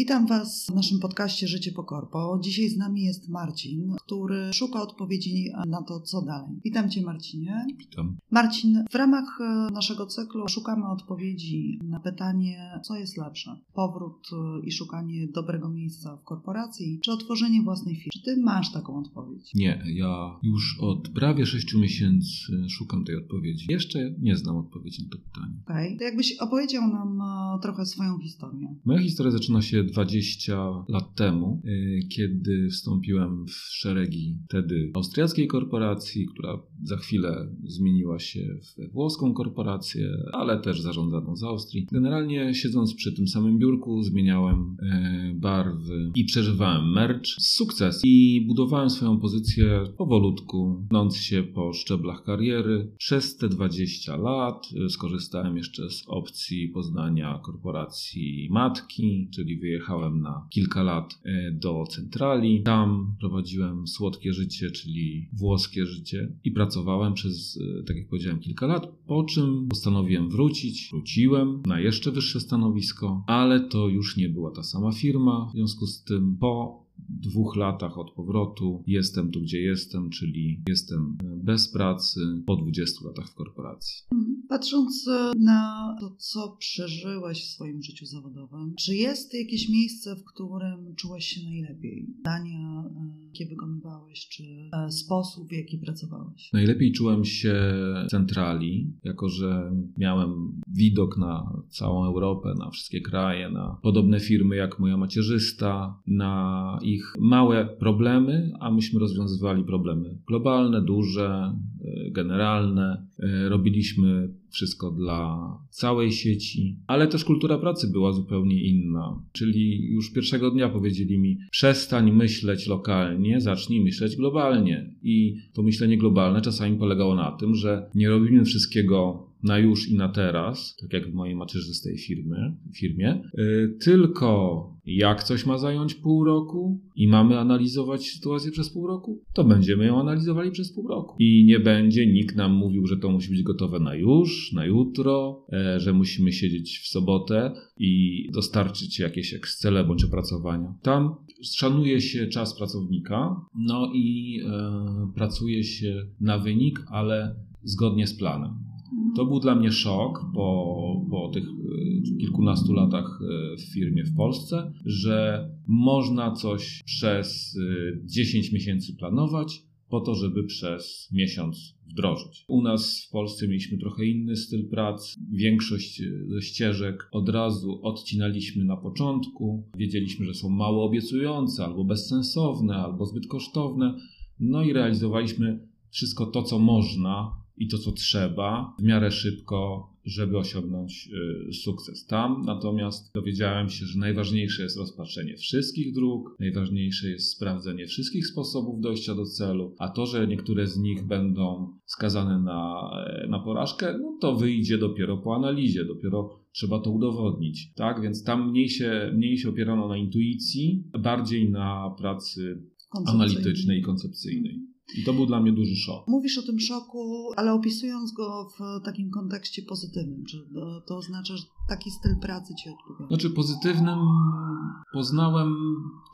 Witam Was w naszym podcaście Życie po Korpo. Dzisiaj z nami jest Marcin, który szuka odpowiedzi na to, co dalej. Witam Cię, Marcinie. Witam. Marcin, w ramach e, naszego cyklu szukamy odpowiedzi na pytanie, co jest lepsze: powrót e, i szukanie dobrego miejsca w korporacji, czy otworzenie własnej firmy. Czy Ty masz taką odpowiedź? Nie, ja już od prawie 6 miesięcy szukam tej odpowiedzi. Jeszcze nie znam odpowiedzi na to pytanie. Okej. Okay. To jakbyś opowiedział nam e, trochę swoją historię. Moja historia zaczyna się 20 lat temu, y, kiedy wstąpiłem w szeregi wtedy austriackiej korporacji, która za chwilę zmieniła się w włoską korporację, ale też zarządzaną z Austrii. Generalnie siedząc przy tym samym biurku zmieniałem y, barwy i przeżywałem merch, sukces i budowałem swoją pozycję powolutku, gnąc się po szczeblach kariery. Przez te 20 lat y, skorzystałem jeszcze z opcji poznania korporacji matki, czyli wyjechałem na kilka lat e, do centrali. Tam prowadziłem słodkie życie, czyli włoskie życie i pracowałem przez, e, tak jak powiedziałem, kilka lat, po czym postanowiłem wrócić. Wróciłem na jeszcze wyższe stanowisko, ale to już nie była ta sama firma. W związku z tym po dwóch latach od powrotu jestem tu, gdzie jestem, czyli jestem bez pracy po 20 latach w korporacji. Mhm. Patrząc e, na to, co przeżyłeś w swoim życiu zawodowym, czy jest jakieś miejsce, w którym czułeś się najlepiej? Dania, e, jakie wykonywałeś, czy e, sposób, w jaki pracowałeś? Najlepiej czułem się w centrali, jako że miałem widok na całą Europę, na wszystkie kraje, na podobne firmy jak moja macierzysta, na ich małe problemy, a myśmy rozwiązywali problemy globalne, duże, generalne. Robiliśmy wszystko dla całej sieci, ale też kultura pracy była zupełnie inna. Czyli już pierwszego dnia powiedzieli mi: przestań myśleć lokalnie, zacznij myśleć globalnie. I to myślenie globalne czasami polegało na tym, że nie robimy wszystkiego na już i na teraz, tak jak w mojej macierzystej firmy, firmie, yy, tylko jak coś ma zająć pół roku i mamy analizować sytuację przez pół roku, to będziemy ją analizowali przez pół roku. I nie będzie nikt nam mówił, że to musi być gotowe na już, na jutro, e, że musimy siedzieć w sobotę i dostarczyć jakieś Excele bądź opracowania. Tam szanuje się czas pracownika, no i e, pracuje się na wynik, ale zgodnie z planem. To był dla mnie szok po, po tych e, kilkunastu latach e, w firmie w Polsce, że można coś przez 10 e, miesięcy planować, po to, żeby przez miesiąc wdrożyć. U nas w Polsce mieliśmy trochę inny styl pracy. Większość ze ścieżek od razu odcinaliśmy na początku. Wiedzieliśmy, że są mało obiecujące, albo bezsensowne, albo zbyt kosztowne. No i realizowaliśmy wszystko to, co można, i to, co trzeba w miarę szybko, żeby osiągnąć y, sukces tam. Natomiast dowiedziałem się, że najważniejsze jest rozpatrzenie wszystkich dróg, najważniejsze jest sprawdzenie wszystkich sposobów dojścia do celu, a to, że niektóre z nich będą skazane na, e, na porażkę, no to wyjdzie dopiero po analizie, dopiero trzeba to udowodnić. Tak, więc tam mniej się, mniej się opierano na intuicji, bardziej na pracy analitycznej i koncepcyjnej. I to był dla mnie duży szok. Mówisz o tym szoku, ale opisując go w takim kontekście pozytywnym. Czy to, to oznacza, że taki styl pracy ci odpowiada? Znaczy, pozytywnym poznałem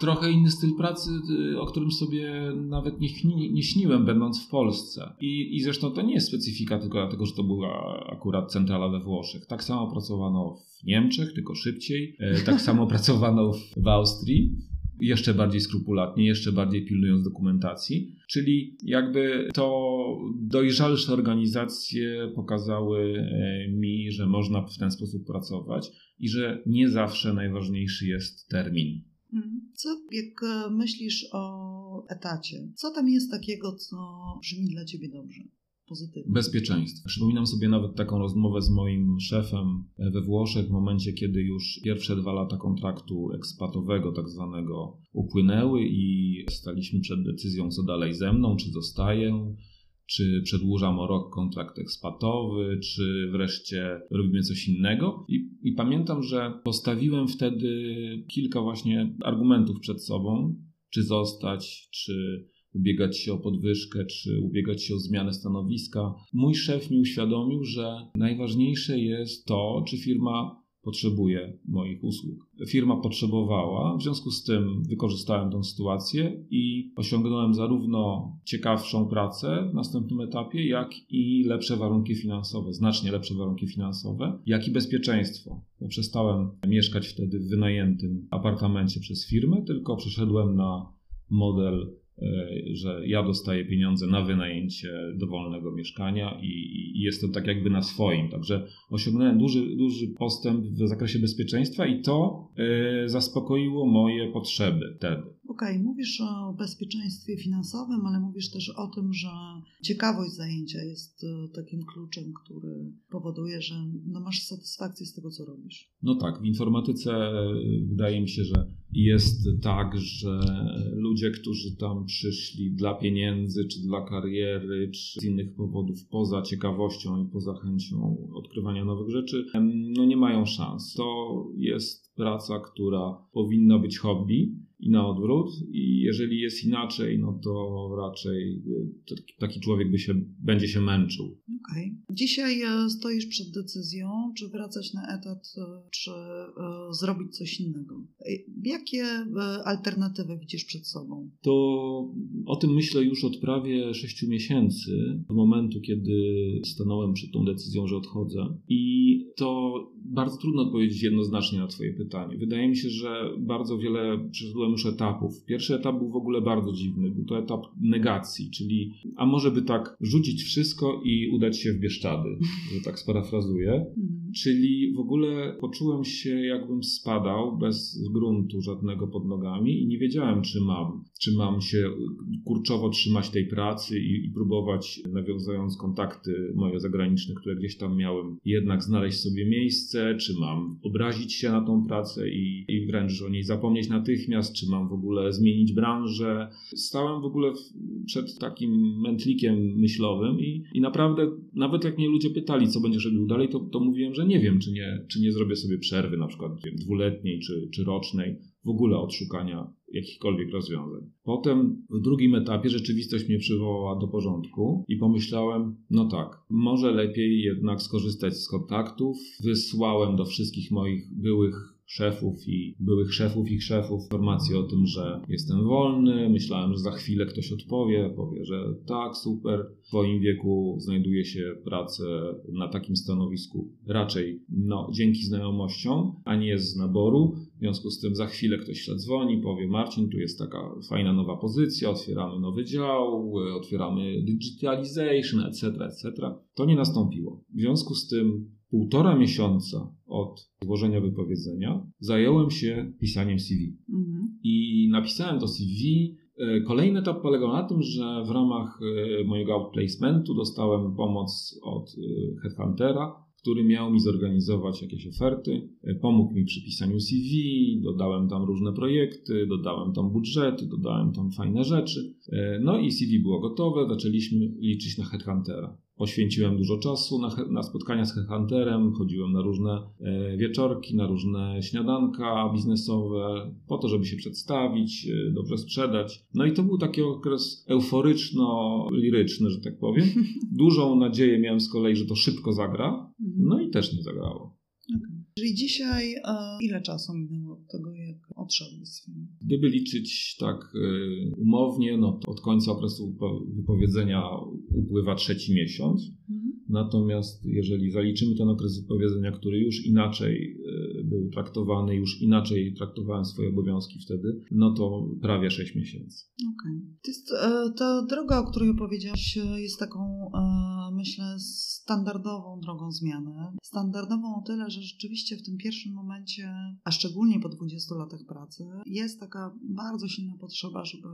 trochę inny styl pracy, y, o którym sobie nawet nie, nie, nie śniłem, będąc w Polsce. I, I zresztą to nie jest specyfika tylko dlatego, że to była akurat centrala we Włoszech. Tak samo pracowano w Niemczech, tylko szybciej. E, tak samo pracowano w Austrii jeszcze bardziej skrupulatnie, jeszcze bardziej pilnując dokumentacji. Czyli jakby to dojrzalsze organizacje pokazały e, mi, że można w ten sposób pracować i że nie zawsze najważniejszy jest termin. Mhm. Co, jak e, myślisz o etacie, co tam jest takiego, co brzmi dla ciebie dobrze? Pozytywnie. Bezpieczeństwo. Przypominam sobie nawet taką rozmowę z moim szefem we Włoszech w momencie, kiedy już pierwsze dwa lata kontraktu ekspatowego, tak zwanego, upłynęły i staliśmy przed decyzją, co dalej ze mną, czy zostaję, czy przedłużam o rok kontrakt ekspatowy, czy wreszcie robimy coś innego. I, I, pamiętam, że postawiłem wtedy kilka właśnie argumentów przed sobą, czy zostać, czy ubiegać się o podwyżkę czy ubiegać się o zmianę stanowiska. Mój szef mi uświadomił, że najważniejsze jest to, czy firma potrzebuje moich usług. Firma potrzebowała, w związku z tym wykorzystałem tę sytuację i osiągnąłem zarówno ciekawszą pracę w następnym etapie, jak i lepsze warunki finansowe, znacznie lepsze warunki finansowe, jak i bezpieczeństwo. Przestałem mieszkać wtedy w wynajętym apartamencie przez firmę, tylko przeszedłem na model że ja dostaję pieniądze na wynajęcie dowolnego mieszkania i, i, jestem tak jakby na swoim. Także osiągnąłem duży, duży postęp w zakresie bezpieczeństwa i to y, zaspokoiło moje potrzeby wtedy. Okej, okay, mówisz o bezpieczeństwie finansowym, ale mówisz też o tym, że ciekawość zajęcia jest e, takim kluczem, który powoduje, że no masz satysfakcję z tego, co robisz. No tak, w informatyce wydaje mi się, że jest tak, że ludzie, którzy tam przyszli dla pieniędzy, czy dla kariery, czy z innych powodów, poza ciekawością i poza chęcią odkrywania nowych rzeczy, no nie mają szans. To jest praca, która powinna być hobby i na odwrót. I jeżeli jest inaczej, no to raczej y, taki człowiek by się, będzie się męczył. Okay. Dzisiaj e, stoisz przed decyzją, czy wracać na etat, e, czy e, zrobić coś innego. Jakie alternatywy widzisz przed sobą? To o tym myślę już od prawie 6 miesięcy, od momentu, kiedy stanąłem przed tą decyzją, że odchodzę. I to bardzo trudno odpowiedzieć jednoznacznie na Twoje pytanie. Wydaje mi się, że bardzo wiele przeżyłem już etapów. Pierwszy etap był w ogóle bardzo dziwny. Był to etap negacji, czyli a może by tak rzucić wszystko i udać się w Bieszczady, że tak sparafrazuję. Czyli w ogóle poczułem się, jakbym spadał bez gruntu żadnego pod nogami i nie wiedziałem, czy mam, czy mam się kurczowo trzymać tej pracy i, i próbować, nawiązując kontakty moje zagraniczne, które gdzieś tam miałem, jednak znaleźć sobie miejsce, czy mam obrazić się na tą pracę i, i wręcz o niej zapomnieć natychmiast, czy mam w ogóle zmienić branżę. Stałem w ogóle w, przed takim mętlikiem myślowym i, i naprawdę, nawet jak mnie ludzie pytali, co będziesz robił dalej, to, to mówiłem, że nie wiem, czy nie, czy nie zrobię sobie przerwy, na przykład wiem, dwuletniej czy, czy rocznej, w ogóle od szukania jakichkolwiek rozwiązań. Potem w drugim etapie rzeczywistość mnie przywołała do porządku i pomyślałem, no tak, może lepiej jednak skorzystać z kontaktów. Wysłałem do wszystkich moich byłych szefów i byłych szefów ich szefów informację o tym, że jestem wolny. Myślałem, że za chwilę ktoś odpowie, powie, że tak, super. W swoim wieku znajduje się pracę na takim stanowisku raczej no, dzięki znajomościom, a nie z naboru. W związku z tym za chwilę ktoś zadzwoni, powie Marcin, tu jest taka fajna nowa pozycja, otwieramy nowy dział, otwieramy digitalization, etc., etc. To nie nastąpiło. W związku z tym półtora miesiąca od złożenia wypowiedzenia zająłem się pisaniem CV. Mhm. I napisałem to CV. E, kolejny etap polegał na tym, że w ramach e, mojego outplacementu dostałem pomoc od e, headhuntera, który miał mi zorganizować jakieś oferty. Pomógł mi przy pisaniu CV, dodałem tam różne projekty, dodałem tam budżety, dodałem tam fajne rzeczy. No i CV było gotowe, zaczęliśmy liczyć na headhuntera. Poświęciłem dużo czasu na, na, spotkania z headhunterem, chodziłem na różne e, wieczorki, na różne śniadanka biznesowe, po to, żeby się przedstawić, e, dobrze sprzedać. No i to był taki okres euforyczno-liryczny, że tak powiem. Dużą nadzieję miałem z kolei, że to szybko zagra, mhm. no i też nie zagrało. Okay. Czyli dzisiaj e, ile czasu minęło od tego, Gdyby liczyć tak e, umownie, no to od końca okresu wypowiedzenia upływa trzeci miesiąc. Mhm. Natomiast jeżeli zaliczymy ten okres wypowiedzenia, który już inaczej e, był traktowany, już inaczej traktowałem swoje obowiązki wtedy, no to prawie 6 miesięcy. Okay. Ta droga, o której opowiedziałeś, jest taką, myślę, standardową drogą zmiany. Standardową o tyle, że rzeczywiście w tym pierwszym momencie, a szczególnie po 20 latach pracy, jest taka bardzo silna potrzeba, żeby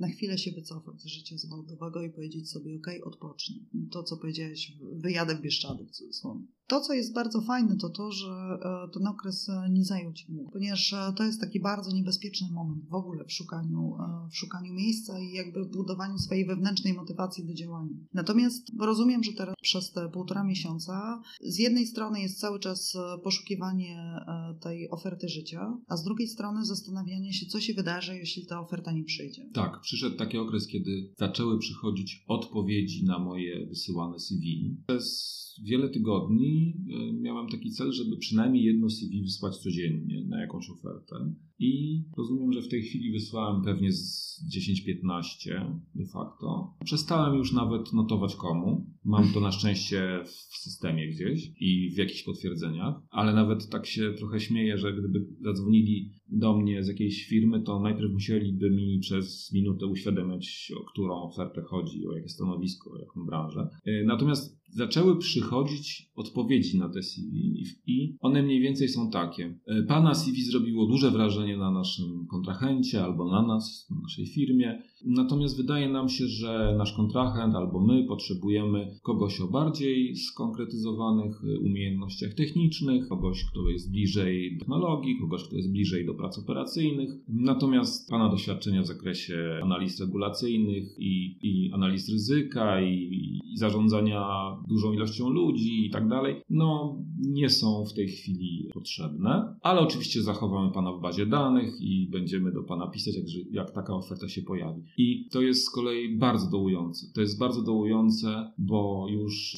na chwilę się wycofać z życia zawodowego i powiedzieć sobie, ok, odpocznę. To, co powiedziałeś, wyjadę w Bieszczady w cudzysłowie. To, co jest bardzo fajne, to to, że e, ten okres e, nie zajął ci długo, ponieważ e, to jest taki bardzo niebezpieczny moment w ogóle w szukaniu, w szukaniu miejsca i jakby budowaniu swojej wewnętrznej motywacji do działania. Natomiast rozumiem, że teraz przez te półtora miesiąca. Z jednej strony jest cały czas poszukiwanie tej oferty życia, a z drugiej strony zastanawianie się, co się wydarzy, jeśli ta oferta nie przyjdzie. Tak, przyszedł taki okres, kiedy zaczęły przychodzić odpowiedzi na moje wysyłane CV. Przez wiele tygodni miałem taki cel, żeby przynajmniej jedno CV wysłać codziennie na jakąś ofertę. I rozumiem, że w tej chwili wysłałem pewnie z 10-15 de facto. Przestałem już nawet notować komu. Mam to na szczęście w systemie gdzieś i w jakichś potwierdzeniach, ale nawet tak się trochę śmieję, że gdyby zadzwonili do mnie z jakiejś firmy, to najpierw musieliby mi przez minutę uświadamiać, o którą ofertę chodzi, o jakie stanowisko, o jaką branżę. E, natomiast zaczęły przychodzić odpowiedzi na te CV i one mniej więcej są takie. E, pana CV zrobiło duże wrażenie na naszym kontrahencie albo na nas, na naszej firmie. Natomiast wydaje nam się, że nasz kontrahent albo my potrzebujemy kogoś o bardziej skonkretyzowanych e, umiejętnościach technicznych, kogoś, kto jest bliżej technologii, kogoś, kto jest bliżej do prac operacyjnych. Natomiast Pana doświadczenia w zakresie analiz regulacyjnych i, i analiz ryzyka i, i zarządzania dużą ilością ludzi i tak dalej, no nie są w tej chwili potrzebne, ale oczywiście zachowamy Pana w bazie danych i będziemy do Pana pisać, jak, jak taka oferta się pojawi. I to jest z kolei bardzo dołujące. To jest bardzo dołujące, bo już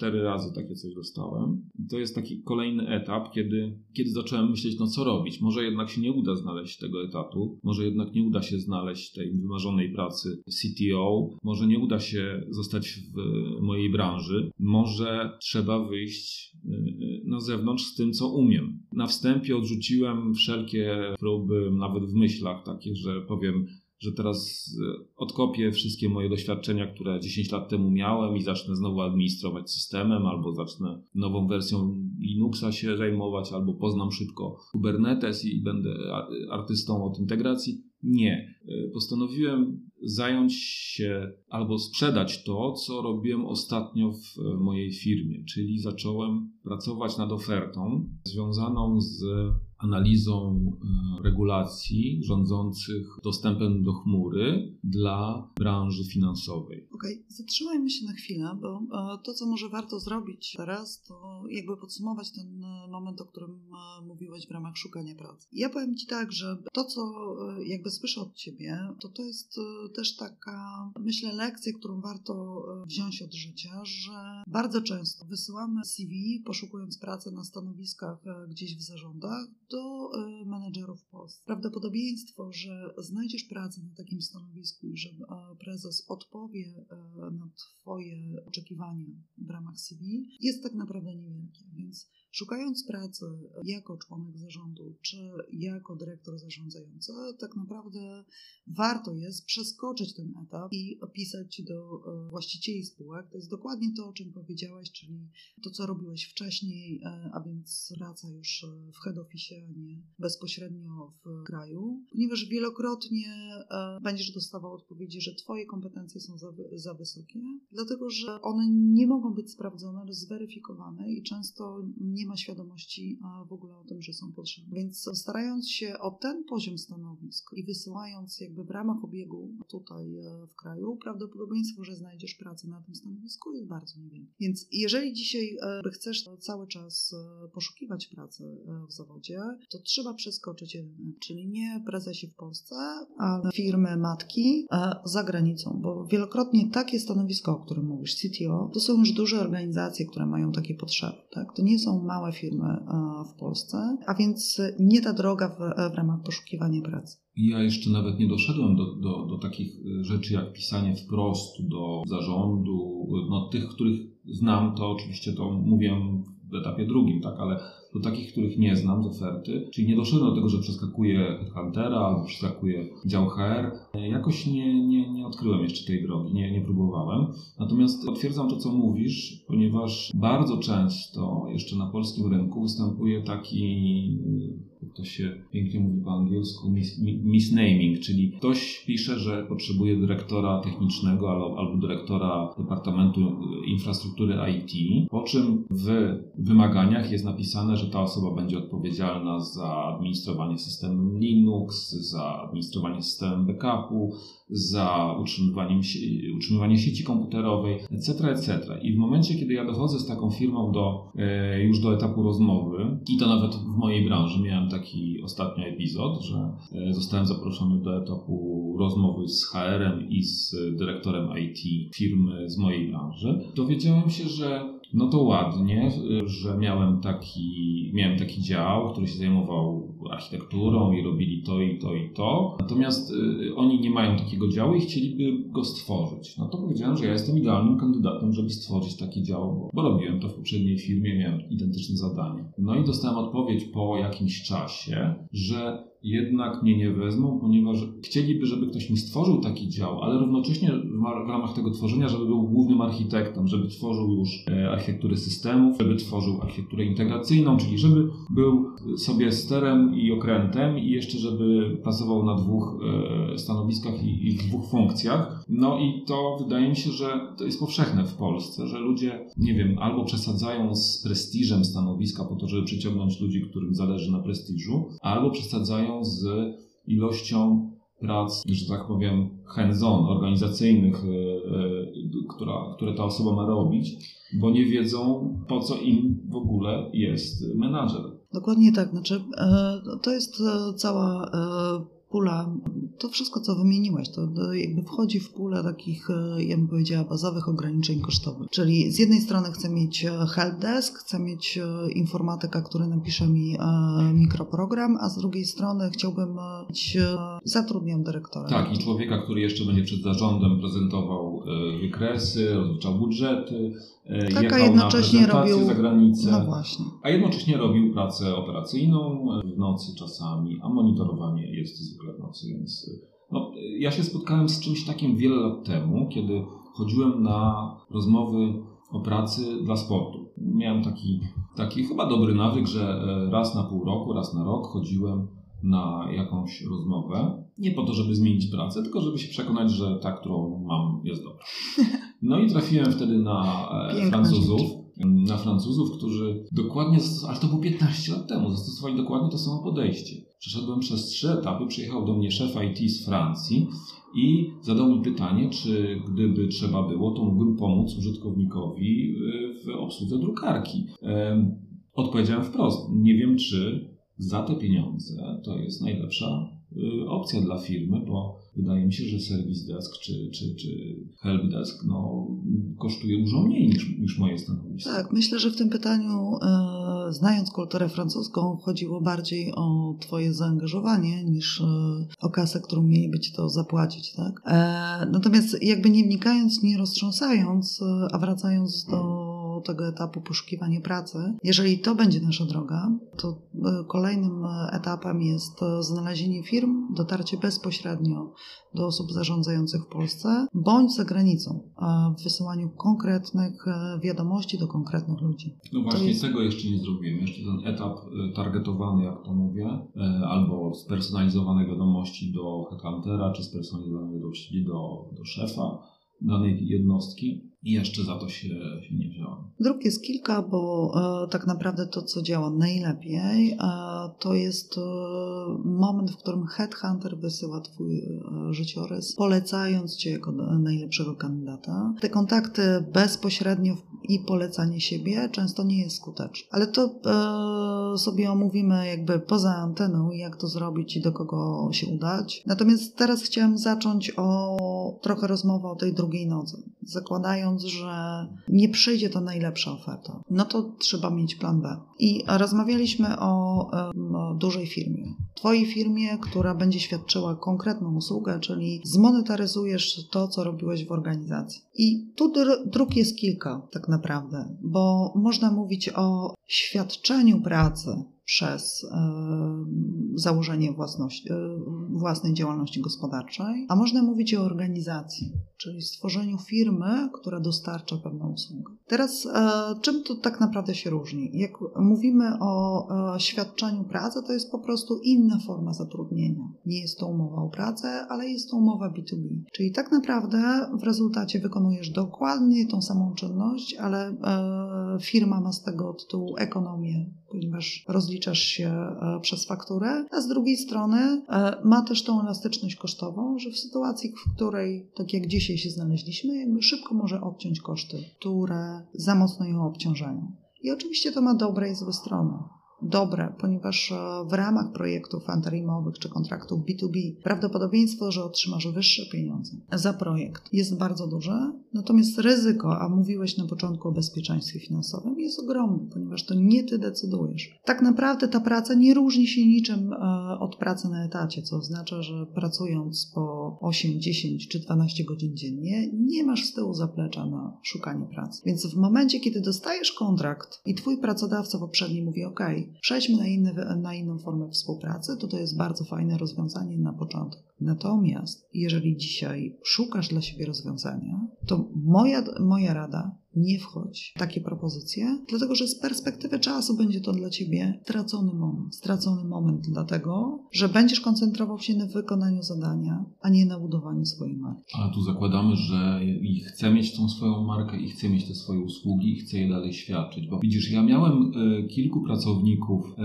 3-4 razy takie coś dostałem. I to jest taki kolejny etap, kiedy, kiedy zacząłem myśleć, no co robić? Może jednak się nie uda znaleźć tego etatu, może jednak nie uda się znaleźć tej wymarzonej pracy CTO, może nie uda się zostać w mojej branży, może trzeba wyjść y, na zewnątrz z tym, co umiem. Na wstępie odrzuciłem wszelkie próby, nawet w myślach takie, że powiem, że teraz y, odkopię wszystkie moje doświadczenia, które 10 lat temu miałem i zacznę znowu administrować systemem, albo zacznę nową wersją Linuxa się zajmować, albo poznam szybko Kubernetes i będę artystą od integracji. Nie. Y, postanowiłem zająć się albo sprzedać to, co robiłem ostatnio w mojej firmie, czyli zacząłem pracować nad ofertą związaną z analizą e, regulacji rządzących dostępem do chmury dla branży finansowej. Okej, okay. zatrzymajmy się na chwilę, bo e, to, co może warto zrobić teraz, to jakby podsumować ten e, moment, o którym mówiłeś w ramach szukania pracy. Ja powiem Ci tak, że to, co jakby słyszę od Ciebie, to to jest też taka, myślę, lekcja, którą warto wziąć od życia, że bardzo często wysyłamy CV, poszukując pracy na stanowiskach gdzieś w zarządach, do e, menedżerów w Polsce. Prawdopodobieństwo, że znajdziesz pracę na takim stanowisku i że e, prezes odpowie e, na Twoje oczekiwania w ramach CV jest tak naprawdę niewielkie. Więc szukając pracy jako członek zarządu czy jako dyrektor zarządzający, tak naprawdę warto jest przeskoczyć ten etap i pisać do właścicieli spółek. To jest dokładnie to, o czym powiedziałaś, czyli to, co robiłeś wcześniej, a więc praca już w head office, a nie bezpośrednio w kraju, ponieważ wielokrotnie e, będziesz dostawał odpowiedzi, że Twoje kompetencje są za, za wysokie, dlatego że one nie mogą być sprawdzone, zweryfikowane i często nie ma świadomości w ogóle o tym, że są potrzebne. Więc starając się o ten poziom stanowisk i wysyłając jakby w ramach obiegu tutaj e, w kraju, prawdopodobieństwo, że znajdziesz pracę na tym stanowisku jest bardzo niewielkie. Więc jeżeli dzisiaj e, chcesz cały czas poszukiwać pracy w zawodzie, to trzeba przeskoczyć jeden, czyli nie prezesi w Polsce, ale firmy matki za granicą, bo wielokrotnie takie stanowisko, o którym mówisz, CTO, to są już duże organizacje, które mają takie potrzeby. Tak? To nie są małe firmy w Polsce, a więc nie ta droga w, w ramach poszukiwania pracy. Ja jeszcze nawet nie doszedłem do, do, do takich rzeczy jak pisanie wprost do zarządu. No, tych, których znam, to oczywiście to mówię w etapie drugim, tak, ale do takich, których nie znam z oferty, czyli nie doszedłem do tego, że przeskakuję Huntera albo przeskakuję dział HR. Jakoś nie, nie, nie odkryłem jeszcze tej drogi, nie, nie próbowałem. Natomiast potwierdzam to, co mówisz, ponieważ bardzo często jeszcze na polskim rynku występuje taki to się pięknie mówi po angielsku, mis, misnaming, czyli ktoś pisze, że potrzebuje dyrektora technicznego albo, albo dyrektora Departamentu Infrastruktury IT, po czym w wymaganiach jest napisane, że ta osoba będzie odpowiedzialna za administrowanie systemem Linux, za administrowanie systemem backupu, za utrzymywaniem, utrzymywanie sieci komputerowej, etc., etc. I w momencie, kiedy ja dochodzę z taką firmą do, e, już do etapu rozmowy, i to nawet w mojej branży miałem taki ostatnio epizod, że e, zostałem zaproszony do etapu rozmowy z HR-em i z dyrektorem IT firmy z mojej branży, dowiedziałem się, że no to ładnie, że miałem taki, miałem taki dział, który się zajmował architekturą i robili to i to i to. Natomiast y, oni nie mają takiego działu i chcieliby go stworzyć. No to powiedziałem, że ja jestem idealnym kandydatem, żeby stworzyć taki dział, bo, bo robiłem to w poprzedniej firmie, miałem identyczne zadanie. No i dostałem odpowiedź po jakimś czasie, że jednak mnie nie wezmą, ponieważ chcieliby, żeby ktoś mi stworzył taki dział, ale równocześnie w ramach tego tworzenia, żeby był głównym architektem, żeby tworzył już e, architekturę systemów, żeby tworzył architekturę integracyjną, czyli żeby był sobie sterem i okrętem i jeszcze, żeby pracował na dwóch e, stanowiskach i, i w dwóch funkcjach. No i to wydaje mi się, że to jest powszechne w Polsce, że ludzie, nie wiem, albo przesadzają z prestiżem stanowiska po to, żeby przyciągnąć ludzi, którym zależy na prestiżu, albo przesadzają z ilością prac, że tak powiem, hands-on, organizacyjnych, e, e, która, które ta osoba ma robić, bo nie wiedzą, po co im w ogóle jest menadżer. Dokładnie tak. Znaczy, e, to jest cała pula, to wszystko, co wymieniłeś, to jakby wchodzi w pulę takich, e, ja bym powiedziała, bazowych ograniczeń kosztowych. Czyli z jednej strony chcę mieć e, helpdesk, chcę mieć e, informatyka, który napisze mi mikroprogram, a z drugiej strony chciałbym mieć, zatrudniam dyrektora. Tak, i człowieka, który jeszcze będzie przed zarządem prezentował wykresy, rozliczał budżety, tak, jechał jednocześnie na robił za granicę, no właśnie. a jednocześnie robił pracę operacyjną w nocy czasami, a monitorowanie jest zwykle w nocy, więc no, ja się spotkałem z czymś takim wiele lat temu, kiedy chodziłem na rozmowy o pracy dla sportu. Miałem taki, taki chyba dobry nawyk, że e, raz na pół roku, raz na rok chodziłem na jakąś rozmowę. Nie po to, żeby zmienić pracę, tylko żeby się przekonać, że ta, którą mam, jest dobra. No i trafiłem wtedy na e, Francuzów. Na Francuzów, którzy dokładnie, ale to było 15 lat temu, zastosowali dokładnie to samo podejście. Przeszedłem przez trzy etapy, przyjechał do mnie szef IT z Francji i zadał mi pytanie, czy gdyby trzeba było, to mógłbym pomóc użytkownikowi w obsłudze drukarki. Odpowiedziałem wprost, nie wiem czy za te pieniądze to jest najlepsza y, opcja dla firmy, bo wydaje mi się, że serwis desk czy, czy, czy helpdesk no, kosztuje dużo mniej niż, niż moje stanowisko. Tak, myślę, że w tym pytaniu, e, znając kulturę francuską, chodziło bardziej o Twoje zaangażowanie niż e, o kasę, którą mieliby Ci to zapłacić. Tak? E, natomiast jakby nie wnikając, nie roztrząsając, a wracając do tego etapu poszukiwania pracy. Jeżeli to będzie nasza droga, to e, kolejnym etapem jest znalezienie firm, dotarcie bezpośrednio do osób zarządzających w Polsce bądź za granicą w wysyłaniu konkretnych e, wiadomości do konkretnych ludzi. No właśnie, jest... tego jeszcze nie zrobiłem. Jeszcze ten etap e, targetowany, jak to mówię, albo spersonalizowane wiadomości do headhuntera, czy spersonalizowane wiadomości do, do szefa danej jednostki i jeszcze za to się, się nie wziąłem. Dróg jest kilka, bo e, tak naprawdę to, co działa najlepiej, e, to jest e, moment, w którym headhunter wysyła Twój e, życiorys, polecając Cię jako najlepszego kandydata. Te kontakty bezpośrednio i polecanie siebie często nie jest skuteczne. Ale to e, sobie omówimy jakby poza anteną, jak to zrobić i do kogo się udać. Natomiast teraz chciałam zacząć o trochę rozmowę o tej drugiej nodze. Zakładając, że nie przyjdzie to najlepsza oferta, no to trzeba mieć plan B. I rozmawialiśmy o, o dużej firmie. Twojej firmie, która będzie świadczyła konkretną usługę, czyli zmonetaryzujesz to, co robiłeś w organizacji. I tu dróg jest kilka, tak naprawdę, bo można mówić o świadczeniu pracy przez e, założenie własności, e, własnej działalności gospodarczej, a można mówić o organizacji, czyli stworzeniu firmy, która dostarcza pewną usługę. Teraz e, czym to tak naprawdę się różni? Jak mówimy o świadczeniu pracy, to jest po prostu inna forma zatrudnienia. Nie jest to umowa o pracę, ale jest to umowa B2B. Czyli tak naprawdę w rezultacie wykonujesz dokładnie tą samą czynność, ale firma ma z tego tytułu ekonomię ponieważ rozliczasz się e, przez fakturę, a z drugiej strony e, ma też tą elastyczność kosztową, że w sytuacji, w której, tak jak dzisiaj się znaleźliśmy, jakby szybko może odciąć koszty, które za mocno ją obciążają. I oczywiście to ma dobre i złe strony dobre, ponieważ e, w ramach projektów antarimowych czy kontraktów B2B prawdopodobieństwo, że otrzymasz wyższe pieniądze za projekt jest bardzo duże, natomiast ryzyko, a mówiłeś na początku o bezpieczeństwie finansowym, jest ogromne, ponieważ to nie ty decydujesz. Tak naprawdę ta praca nie różni się niczym e, od pracy na etacie, co oznacza, że pracując po 8, 10 czy 12 godzin dziennie, nie masz z tyłu zaplecza na szukanie pracy. Więc w momencie, kiedy dostajesz kontrakt i twój pracodawca poprzedni mówi: OK, przejdźmy na, inny, na inną formę współpracy, to to jest bardzo fajne rozwiązanie na początek. Natomiast jeżeli dzisiaj szukasz dla siebie rozwiązania, to moja, moja rada nie wchodź w takie propozycje, dlatego że z perspektywy czasu będzie to dla ciebie stracony moment. Stracony moment, dlatego że będziesz koncentrował się na wykonaniu zadania, a nie na budowaniu swojej marki. Ale tu zakładamy, że i chce mieć tą swoją markę i chce mieć te swoje usługi i chce je dalej świadczyć. Bo widzisz, ja miałem e, kilku pracowników e,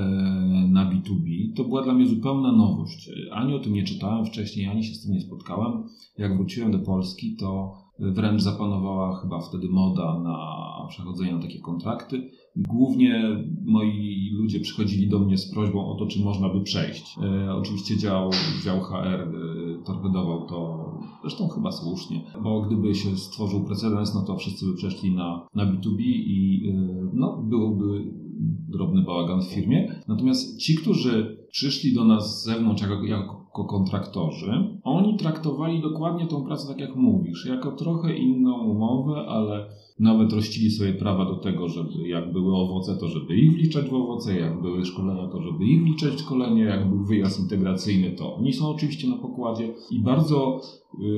na B2B. To była dla mnie zupełna nowość. Ani o tym nie czytałem wcześniej, ani się z tym nie spotkałem. Jak wróciłem do Polski, to Wręcz zapanowała chyba wtedy moda na przechodzenie na takie kontrakty. Głównie moi ludzie przychodzili do mnie z prośbą o to, czy można by przejść. E, oczywiście dział, dział HR e, torpedował to, zresztą chyba słusznie, bo gdyby się stworzył precedens, no to wszyscy by przeszli na, na B2B i e, no, byłoby drobny bałagan w firmie. Natomiast ci, którzy przyszli do nas z zewnątrz jako, jako kontraktorzy, oni traktowali dokładnie tą pracę tak jak mówisz, jako trochę inną umowę, ale nawet rościli sobie prawa do tego, żeby jak były owoce, to żeby ich wliczać w owoce, jak były szkolenia, to żeby ich wliczać w szkolenie, jak był wyjazd integracyjny, to oni są oczywiście na pokładzie i bardzo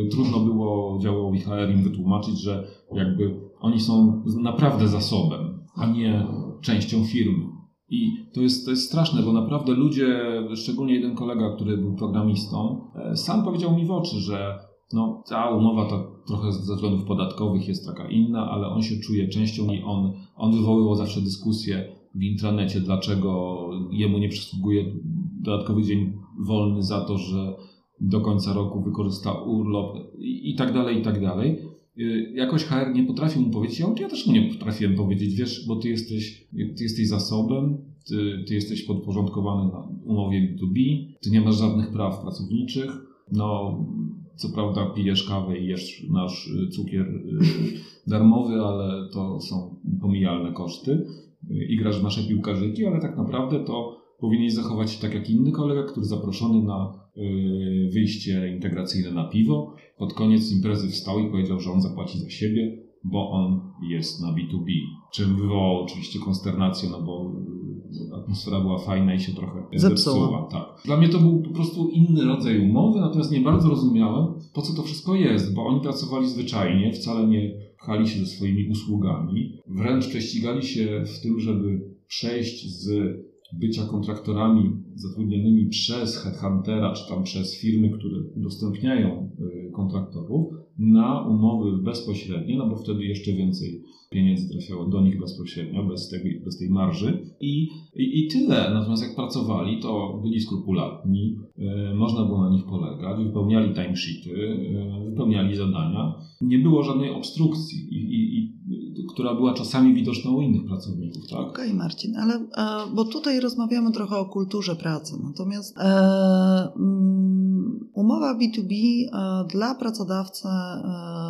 y, trudno było działowi HR im wytłumaczyć, że jakby oni są naprawdę zasobem, a nie częścią firmy. I to jest, to jest straszne, bo naprawdę ludzie, szczególnie jeden kolega, który był programistą, e, sam powiedział mi w oczy, że no, ta umowa to trochę ze względów podatkowych jest taka inna, ale on się czuje częścią i on, on wywoływał zawsze dyskusję w intranecie, dlaczego jemu nie przysługuje dodatkowy dzień wolny za to, że do końca roku wykorzysta urlop i, tak dalej, i tak dalej. Y, jakoś HR nie potrafił mu powiedzieć, ja, też mu nie potrafiłem powiedzieć, wiesz, bo ty jesteś, ty jesteś zasobem, ty, ty jesteś podporządkowany na umowie B2B, ty nie masz żadnych praw pracowniczych, no co prawda pijesz kawę i jesz nasz cukier y, darmowy, ale to są pomijalne koszty. I grasz w nasze piłkarzyki, ale tak naprawdę to powinieneś zachować się tak jak inny kolega, który zaproszony na y, wyjście integracyjne na piwo, pod koniec imprezy wstał i powiedział, że on zapłaci za siebie, bo on jest na B2B. Czym wywołał oczywiście konsternację, no bo atmosfera była fajna i się trochę zepsuła. zepsuła. Tak. Dla mnie to był po prostu inny rodzaj umowy, natomiast nie bardzo rozumiałem, po co to wszystko jest, bo oni pracowali zwyczajnie, wcale nie pchali się ze swoimi usługami, wręcz prześcigali się w tym, żeby przejść z bycia kontraktorami zatrudnionymi przez headhuntera, czy tam przez firmy, które udostępniają y, kontraktorów, na umowy bezpośrednie, no bo wtedy jeszcze więcej pieniędzy trafiało do nich bezpośrednio, bez tej, bez tej marży. I, i, I tyle. Natomiast jak pracowali, to byli skrupulatni, yy, można było na nich polegać, wypełniali timesheety, yy, wypełniali zadania. Nie było żadnej obstrukcji, i, i, i, która była czasami widoczna u innych pracowników. Tak? Okej, okay, Marcin, ale e, bo tutaj rozmawiamy trochę o kulturze pracy, natomiast e, mm, umowa B2B e, dla pracodawcy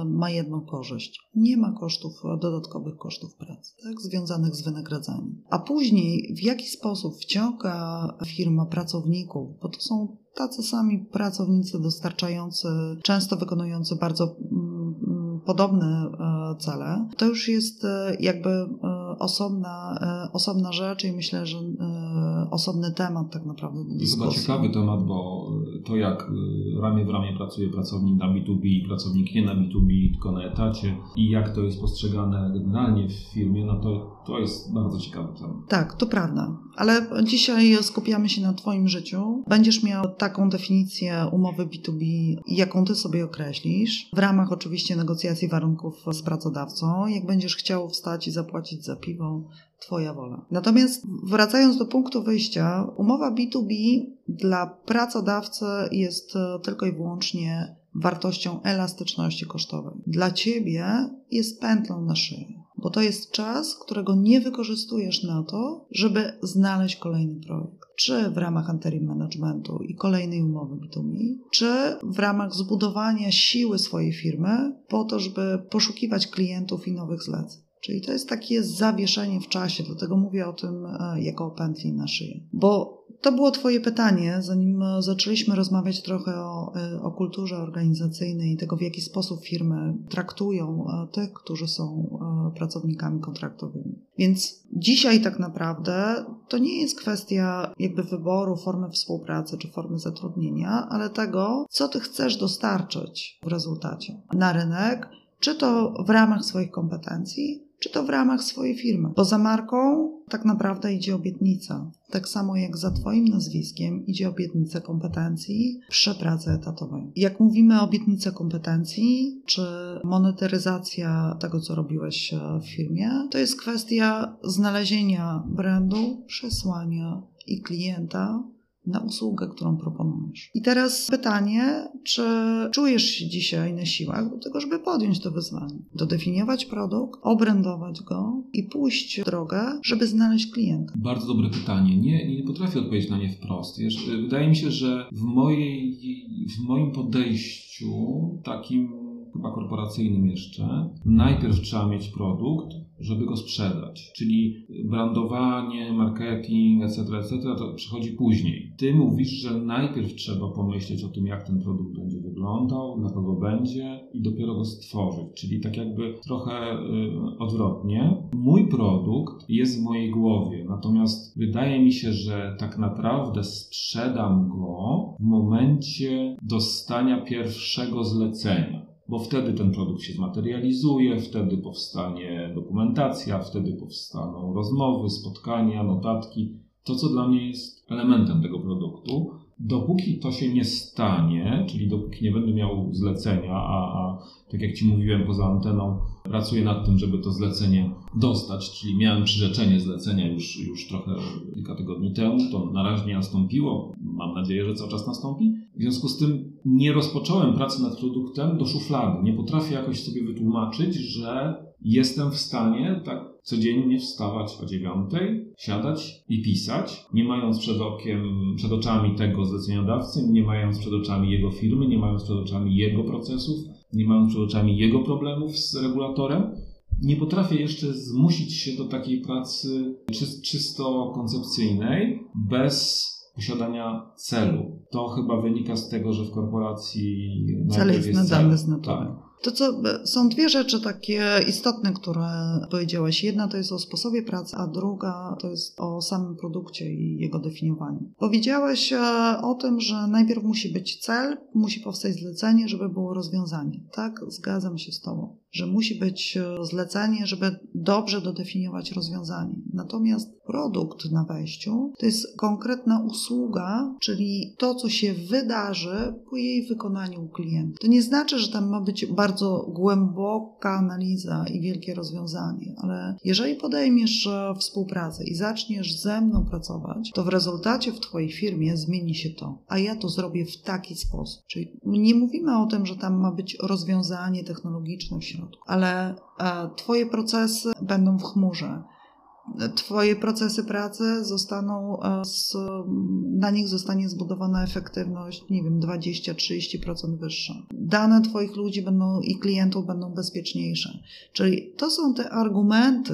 ma jedną korzyść. Nie ma kosztów dodatkowych kosztów pracy, tak, związanych z wynagradzaniem. A później w jaki sposób wciąga firma pracowników, bo to są tacy sami pracownicy dostarczający, często wykonujący bardzo mm, podobne e, cele, to już jest e, jakby e, osobna, osobna rzecz i myślę, że osobny temat tak naprawdę do dyskusji. Chyba ciekawy temat, bo to, jak ramię w ramię pracuje pracownik na B2B i pracownik nie na B2B, tylko na etacie i jak to jest postrzegane generalnie w firmie, no to, to jest bardzo ciekawy temat. Tak, to prawda. Ale dzisiaj skupiamy się na Twoim życiu. Będziesz miał taką definicję umowy B2B, jaką Ty sobie określisz, w ramach oczywiście negocjacji warunków z pracodawcą. Jak będziesz chciał wstać i zapłacić za piwo, Twoja wola. Natomiast wracając do punktu wyjścia, umowa B2B dla pracodawcy jest e, tylko i wyłącznie wartością elastyczności kosztowej. Dla Ciebie jest pętlą na szyję, bo to jest czas, którego nie wykorzystujesz na to, żeby znaleźć kolejny projekt. Czy w ramach interim managementu i kolejnej umowy B2B, czy w ramach zbudowania siły swojej firmy po to, żeby poszukiwać klientów i nowych zleceń. Czyli to jest takie zawieszenie w czasie, dlatego mówię o tym e, jako o pętli na szyję. Bo to było Twoje pytanie, zanim e, zaczęliśmy rozmawiać trochę o, e, o kulturze organizacyjnej i tego, w jaki sposób firmy traktują tych, którzy są pracownikami kontraktowymi. Więc dzisiaj tak naprawdę to nie jest kwestia jakby wyboru formy współpracy czy formy zatrudnienia, ale tego, co Ty chcesz dostarczyć w rezultacie na rynek, czy to w ramach swoich kompetencji, czy to w ramach swojej firmy. Bo za marką tak naprawdę idzie obietnica. Tak samo jak za Twoim nazwiskiem idzie obietnica kompetencji przy pracy etatowej. Jak mówimy o obietnicy kompetencji, czy monetaryzacja tego, co robiłeś w firmie, to jest kwestia znalezienia brandu, przesłania i klienta, na usługę, którą proponujesz. I teraz pytanie, czy czujesz się dzisiaj na siłach do tego, żeby podjąć to wyzwanie? Dodefiniować produkt, obrędować go i pójść w drogę, żeby znaleźć klienta? Bardzo dobre pytanie. Nie, nie potrafię odpowiedzieć na nie wprost. Wydaje mi się, że w, mojej, w moim podejściu takim chyba korporacyjnym jeszcze, najpierw trzeba mieć produkt, żeby go sprzedać. Czyli brandowanie, marketing, etc., etc., to przychodzi później. Ty mówisz, że najpierw trzeba pomyśleć o tym, jak ten produkt będzie wyglądał, dla kogo będzie i dopiero go stworzyć. Czyli tak jakby trochę y, odwrotnie. Mój produkt jest w mojej głowie, natomiast wydaje mi się, że tak naprawdę sprzedam go w momencie dostania pierwszego zlecenia bo wtedy ten produkt się zmaterializuje, wtedy powstanie dokumentacja, wtedy powstaną rozmowy, spotkania, notatki. To, co dla mnie jest elementem tego produktu. Dopóki to się nie stanie, czyli dopóki nie będę miał zlecenia, a, a tak jak Ci mówiłem poza anteną, pracuję nad tym, żeby to zlecenie dostać, czyli miałem przyrzeczenie zlecenia już, już trochę kilka tygodni temu, to na razie nie nastąpiło, mam nadzieję, że cały czas nastąpi. W związku z tym nie rozpocząłem pracy nad produktem do szuflady. Nie potrafię jakoś sobie wytłumaczyć, że jestem w stanie tak codziennie wstawać o dziewiątej, siadać i pisać, nie mając przed okiem, przed oczami tego zleceniodawcy, nie mając przed oczami jego firmy, nie mając przed oczami jego procesów, nie mając przed oczami jego problemów z regulatorem. Nie potrafię jeszcze zmusić się do takiej pracy czysto koncepcyjnej, bez posiadania celu. To chyba wynika z tego, że w korporacji cel jest nadany z natury. Tak. To co, są dwie rzeczy takie istotne, które powiedziałaś. Jedna to jest o sposobie pracy, a druga to jest o samym produkcie i jego definiowaniu. Powiedziałaś e, o tym, że najpierw musi być cel, musi powstać zlecenie, żeby było rozwiązanie. Tak, zgadzam się z Tobą że musi być e, zlecenie, żeby dobrze dodefiniować rozwiązanie. Natomiast produkt na wejściu to jest konkretna usługa, czyli to, co się wydarzy po jej wykonaniu u klienta. To nie znaczy, że tam ma być bardzo głęboka analiza i wielkie rozwiązanie, ale jeżeli podejmiesz e, współpracę i zaczniesz ze mną pracować, to w rezultacie w Twojej firmie zmieni się to, a ja to zrobię w taki sposób. Czyli nie mówimy o tym, że tam ma być rozwiązanie technologiczne w środku środku, ale e, Twoje procesy będą w chmurze. Twoje procesy pracy zostaną, e, z, na nich zostanie zbudowana efektywność, nie wiem, 20-30% wyższa. Dane Twoich ludzi będą i klientów będą bezpieczniejsze. Czyli to są te argumenty,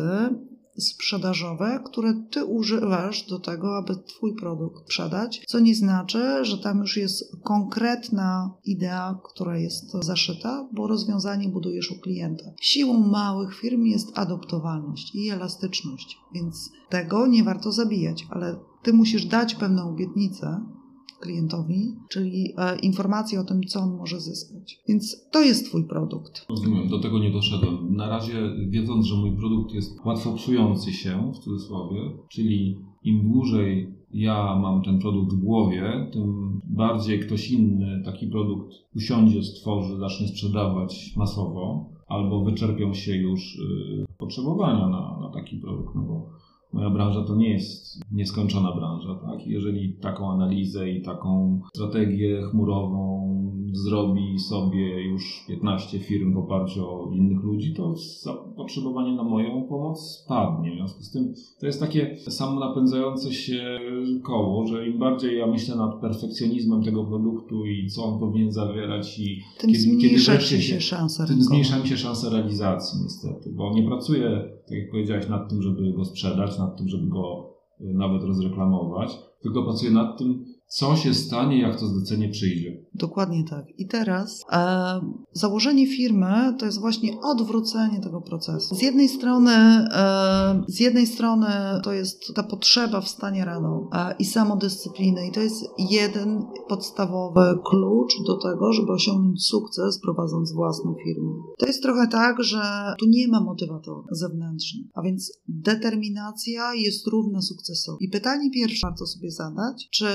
sprzedażowe, które ty używasz do tego, aby twój produkt sprzedać, co nie znaczy, że tam już jest konkretna idea, która jest zaszyta, bo rozwiązanie budujesz u klienta. Siłą małych firm jest adoptowalność i elastyczność, więc tego nie warto zabijać, ale ty musisz dać pewną obietnicę, klientowi, czyli e, informacje o tym, co on może zyskać. Więc to jest Twój produkt. Rozumiem, do tego nie doszedłem. Na razie, wiedząc, że mój produkt jest łatwo psujący się, w cudzysłowie, czyli im dłużej ja mam ten produkt w głowie, tym bardziej ktoś inny taki produkt usiądzie, stworzy, zacznie sprzedawać masowo, albo wyczerpią się już y, potrzebowania na, na taki produkt. No bo moja branża to nie jest nieskończona branża. Tak? Jeżeli taką analizę i taką strategię chmurową zrobi sobie już 15 firm w oparciu o innych ludzi, to zapotrzebowanie na moją pomoc spadnie. W związku z tym to jest takie samo napędzające się koło, że im bardziej ja myślę nad perfekcjonizmem tego produktu i co on powinien zawierać i tym kiedy, zmniejsza kiedy się, szansa Tym zmniejsza mi się szansa realizacji niestety, bo nie pracuję, tak jak powiedziałeś, nad tym, żeby go sprzedać, nad tym, żeby go y, nawet rozreklamować, tylko pracuję nad tym, co się stanie, jak to zlecenie przyjdzie. Dokładnie tak. I teraz e, założenie firmy to jest właśnie odwrócenie tego procesu. Z jednej strony, e, z jednej strony to jest ta potrzeba wstania rano e, i samodyscypliny i to jest jeden podstawowy klucz do tego, żeby osiągnąć sukces prowadząc własną firmę. To jest trochę tak, że tu nie ma motywatora zewnętrznych, a więc determinacja jest równa sukcesowi. I pytanie pierwsze warto sobie zadać, czy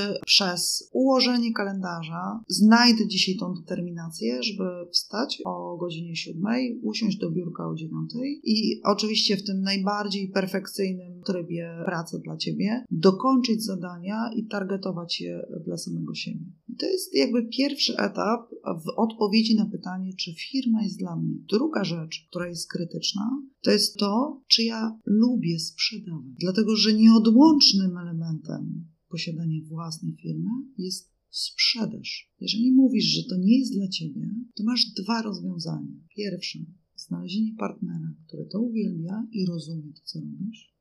przez ułożenie kalendarza znajdę dzisiaj tą determinację, żeby wstać o godzinie siódmej, usiąść do biurka o dziewiątej i oczywiście w tym najbardziej perfekcyjnym trybie pracy dla ciebie dokończyć zadania i targetować je dla samego siebie. I to jest jakby pierwszy etap w odpowiedzi na pytanie, czy firma jest dla mnie. Druga rzecz, która jest krytyczna, to jest to, czy ja lubię sprzedawać. Dlatego, że nieodłącznym elementem posiadania własnej firmy jest sprzedaż. Jeżeli mówisz, że to nie jest dla ciebie, to masz dwa rozwiązania. Pierwsze, znalezienie partnera, który to uwielbia i rozumie to, co robisz,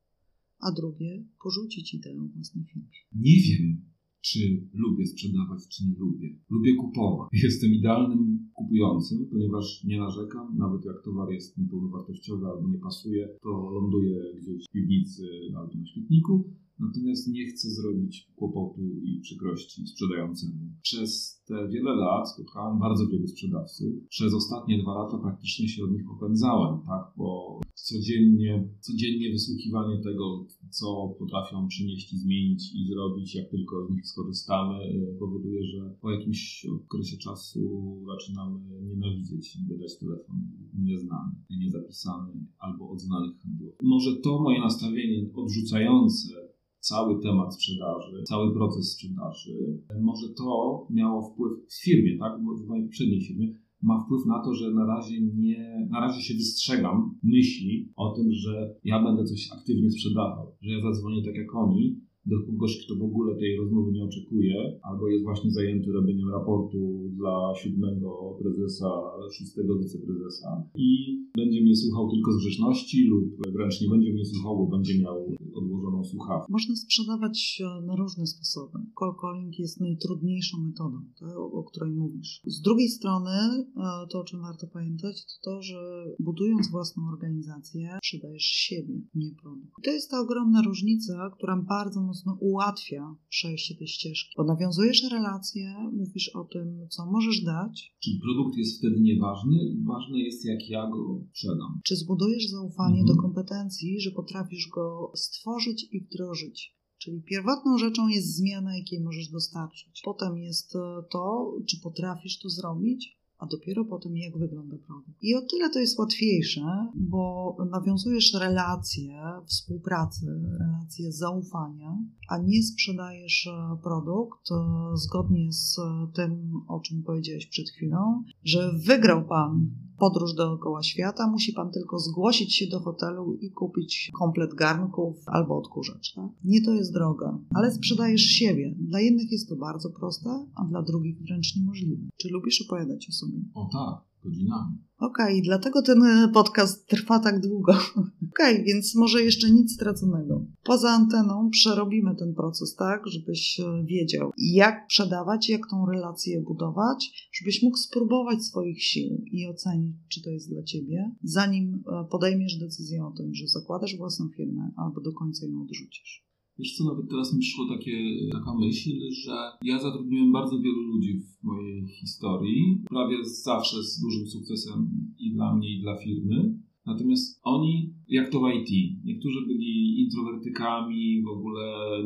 a drugie, porzucić ideę własnej firmy. Nie wiem, czy lubię sprzedawać, czy nie lubię. Lubię kupować. Jestem idealnym kupującym, ponieważ nie narzekam, nawet jak towar jest niepełnowartościowy albo nie pasuje, to ląduje gdzieś w piwnicy albo na śmietniku Natomiast nie chcę zrobić kłopotu i przykrości sprzedającemu. Przez te wiele lat spotkałem bardzo wielu sprzedawców. Przez ostatnie dwa lata praktycznie się od nich opędzałem, tak? Bo codziennie, codziennie wysłuchiwanie tego, co potrafią przynieść i zmienić i zrobić, jak tylko z nich skorzystamy, e, powoduje, że po jakimś okresie czasu zaczynamy nienawidzieć wydać telefon nieznany, niezapisany albo od znanych handlów. Może to moje nastawienie odrzucające cały temat sprzedaży, cały proces sprzedaży. Może to miało wpływ w firmie, tak? W mojej poprzedniej firmie ma wpływ na to, że na razie nie, na razie się wystrzegam myśli o tym, że ja będę coś aktywnie sprzedawał, że ja zadzwonię tak jak oni, do kogoś, kto w ogóle tej rozmowy nie oczekuje, albo jest właśnie zajęty robieniem raportu dla siódmego prezesa, szóstego wiceprezesa i będzie mnie słuchał tylko z grzeczności lub wręcz nie będzie mnie słuchał, bo będzie miał słuchawkę. Można sprzedawać na różne sposoby. Call calling jest najtrudniejszą metodą, to, o której mówisz. Z drugiej strony, e, to o czym warto pamiętać, to to, że budując własną organizację, przydajesz siebie, nie produkt. I to jest ta ogromna różnica, która bardzo mocno ułatwia przejście tej ścieżki. Bo nawiązujesz relacje, mówisz o tym, co możesz dać. Czy produkt jest wtedy nieważny? Ważne jest, jak ja go sprzedam. Czy zbudujesz zaufanie mhm. do kompetencji, że potrafisz go stworzyć i wdrożyć. Czyli pierwotną rzeczą jest zmiana, jakiej możesz dostarczyć. Potem jest to, czy potrafisz to zrobić, a dopiero potem jak wygląda produkt. I o tyle to jest łatwiejsze, bo nawiązujesz relacje współpracy, relacje zaufania, a nie sprzedajesz e, produkt e, zgodnie z tym, o czym powiedziałeś przed chwilą, że wygrał pan podróż dookoła świata, musi pan tylko zgłosić się do hotelu i kupić komplet garnków albo odkurzacz. Tak? Nie to jest droga, ale sprzedajesz siebie. Dla jednych jest to bardzo proste, a dla drugich wręcz niemożliwe. Czy lubisz opowiadać o sobie? O tak godzinami. Okej, okay, dlatego ten e, podcast trwa tak długo. Okej, okay, więc może jeszcze nic straconego. Poza anteną przerobimy ten proces tak, żebyś e, wiedział, jak sprzedawać, jak tą relację budować, żebyś mógł spróbować swoich sił i ocenić, czy to jest dla ciebie, zanim e, podejmiesz decyzję o tym, że zakładasz własną firmę albo do końca ją odrzucisz. Wiesz co, nawet teraz mi przyszło takie, taka myśl, że ja zatrudniłem bardzo wielu ludzi w mojej historii, prawie zawsze z dużym sukcesem i dla mnie, i dla firmy. Natomiast oni, jak to w IT, niektórzy byli introwertykami, w ogóle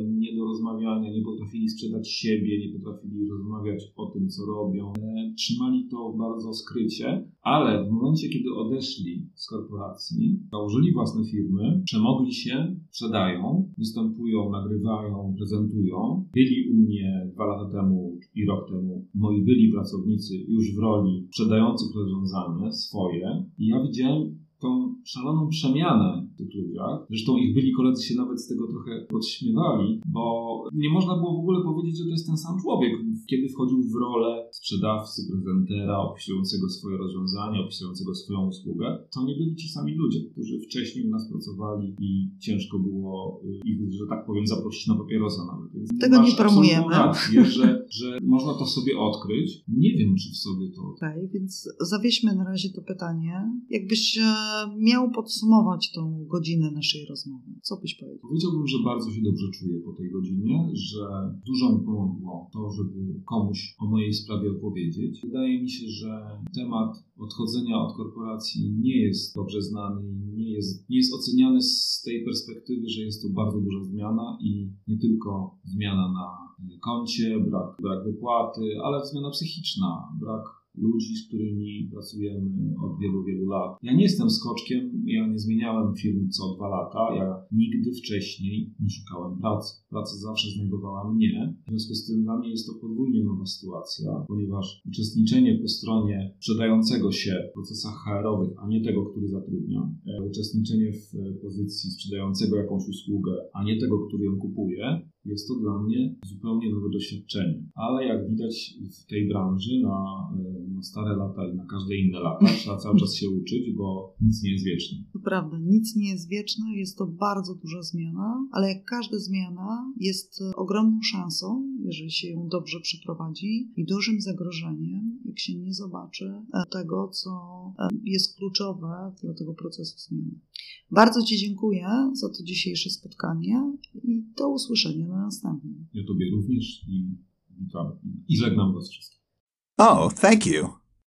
nie do rozmawiania, nie potrafili sprzedać siebie, nie potrafili rozmawiać o tym, co robią. E, trzymali to bardzo skrycie, ale w momencie, kiedy odeszli z korporacji, założyli własne firmy, przemogli się, sprzedają, występują, nagrywają, prezentują. Byli u mnie dwa lata temu i rok temu moi byli pracownicy już w roli sprzedających rozwiązanie swoje i ja widziałem tą szaloną przemianę w tych ludziach. Zresztą ich byli koledzy się nawet z tego trochę podśmiewali, bo nie można było w ogóle powiedzieć, że to jest ten sam człowiek. Kiedy wchodził w rolę sprzedawcy, prezentera, opisującego swoje rozwiązanie, opisującego swoją usługę, to nie byli ci sami ludzie, którzy wcześniej u nas pracowali i ciężko było y, ich, że tak powiem, zaprosić na papierosa nawet. Więc tego nie promujemy. Rację, że, że można to sobie odkryć. Nie wiem, czy w sobie to... Okej, okay, więc zawieźmy na razie to pytanie. Jakbyś miał podsumować tą godzinę naszej rozmowy, co byś powiedział? Powiedziałbym, że bardzo się dobrze czuję po tej godzinie, że dużo mi pomogło to, żeby komuś o mojej sprawie opowiedzieć. Wydaje mi się, że temat odchodzenia od korporacji nie jest dobrze znany i nie jest, nie jest oceniany z tej perspektywy, że jest to bardzo duża zmiana i nie tylko zmiana na koncie, brak, brak wypłaty, ale zmiana psychiczna, brak ludzi, z którymi pracujemy od wielu, wielu lat. Ja nie jestem skoczkiem, ja nie zmieniałem firm co dwa lata, ja nigdy wcześniej nie szukałem pracy. Praca zawsze znajdowała mnie. W związku z tym dla mnie jest to podwójnie nowa sytuacja, ponieważ uczestniczenie po stronie sprzedającego się w procesach HR-owych, a nie tego, który zatrudnia, e, uczestniczenie w pozycji sprzedającego jakąś usługę, a nie tego, który ją kupuje, jest to dla mnie zupełnie nowe doświadczenie. Ale jak widać w tej branży na, e, na stare lata i na każde inne lata trzeba cały czas się uczyć, bo nic nie jest wieczne. To prawda, nic nie jest wieczne, jest to bardzo duża zmiana, ale jak każda zmiana jest ogromną szansą, jeżeli się ją dobrze przeprowadzi i dużym zagrożeniem, jak się nie zobaczy e, tego, co e, jest kluczowe dla tego procesu zmiany. Bardzo Ci dziękuję za to dzisiejsze spotkanie i do usłyszenia na następnym. Ja Tobie również i witam i żegnam Was wszystkich. Oh, thank you.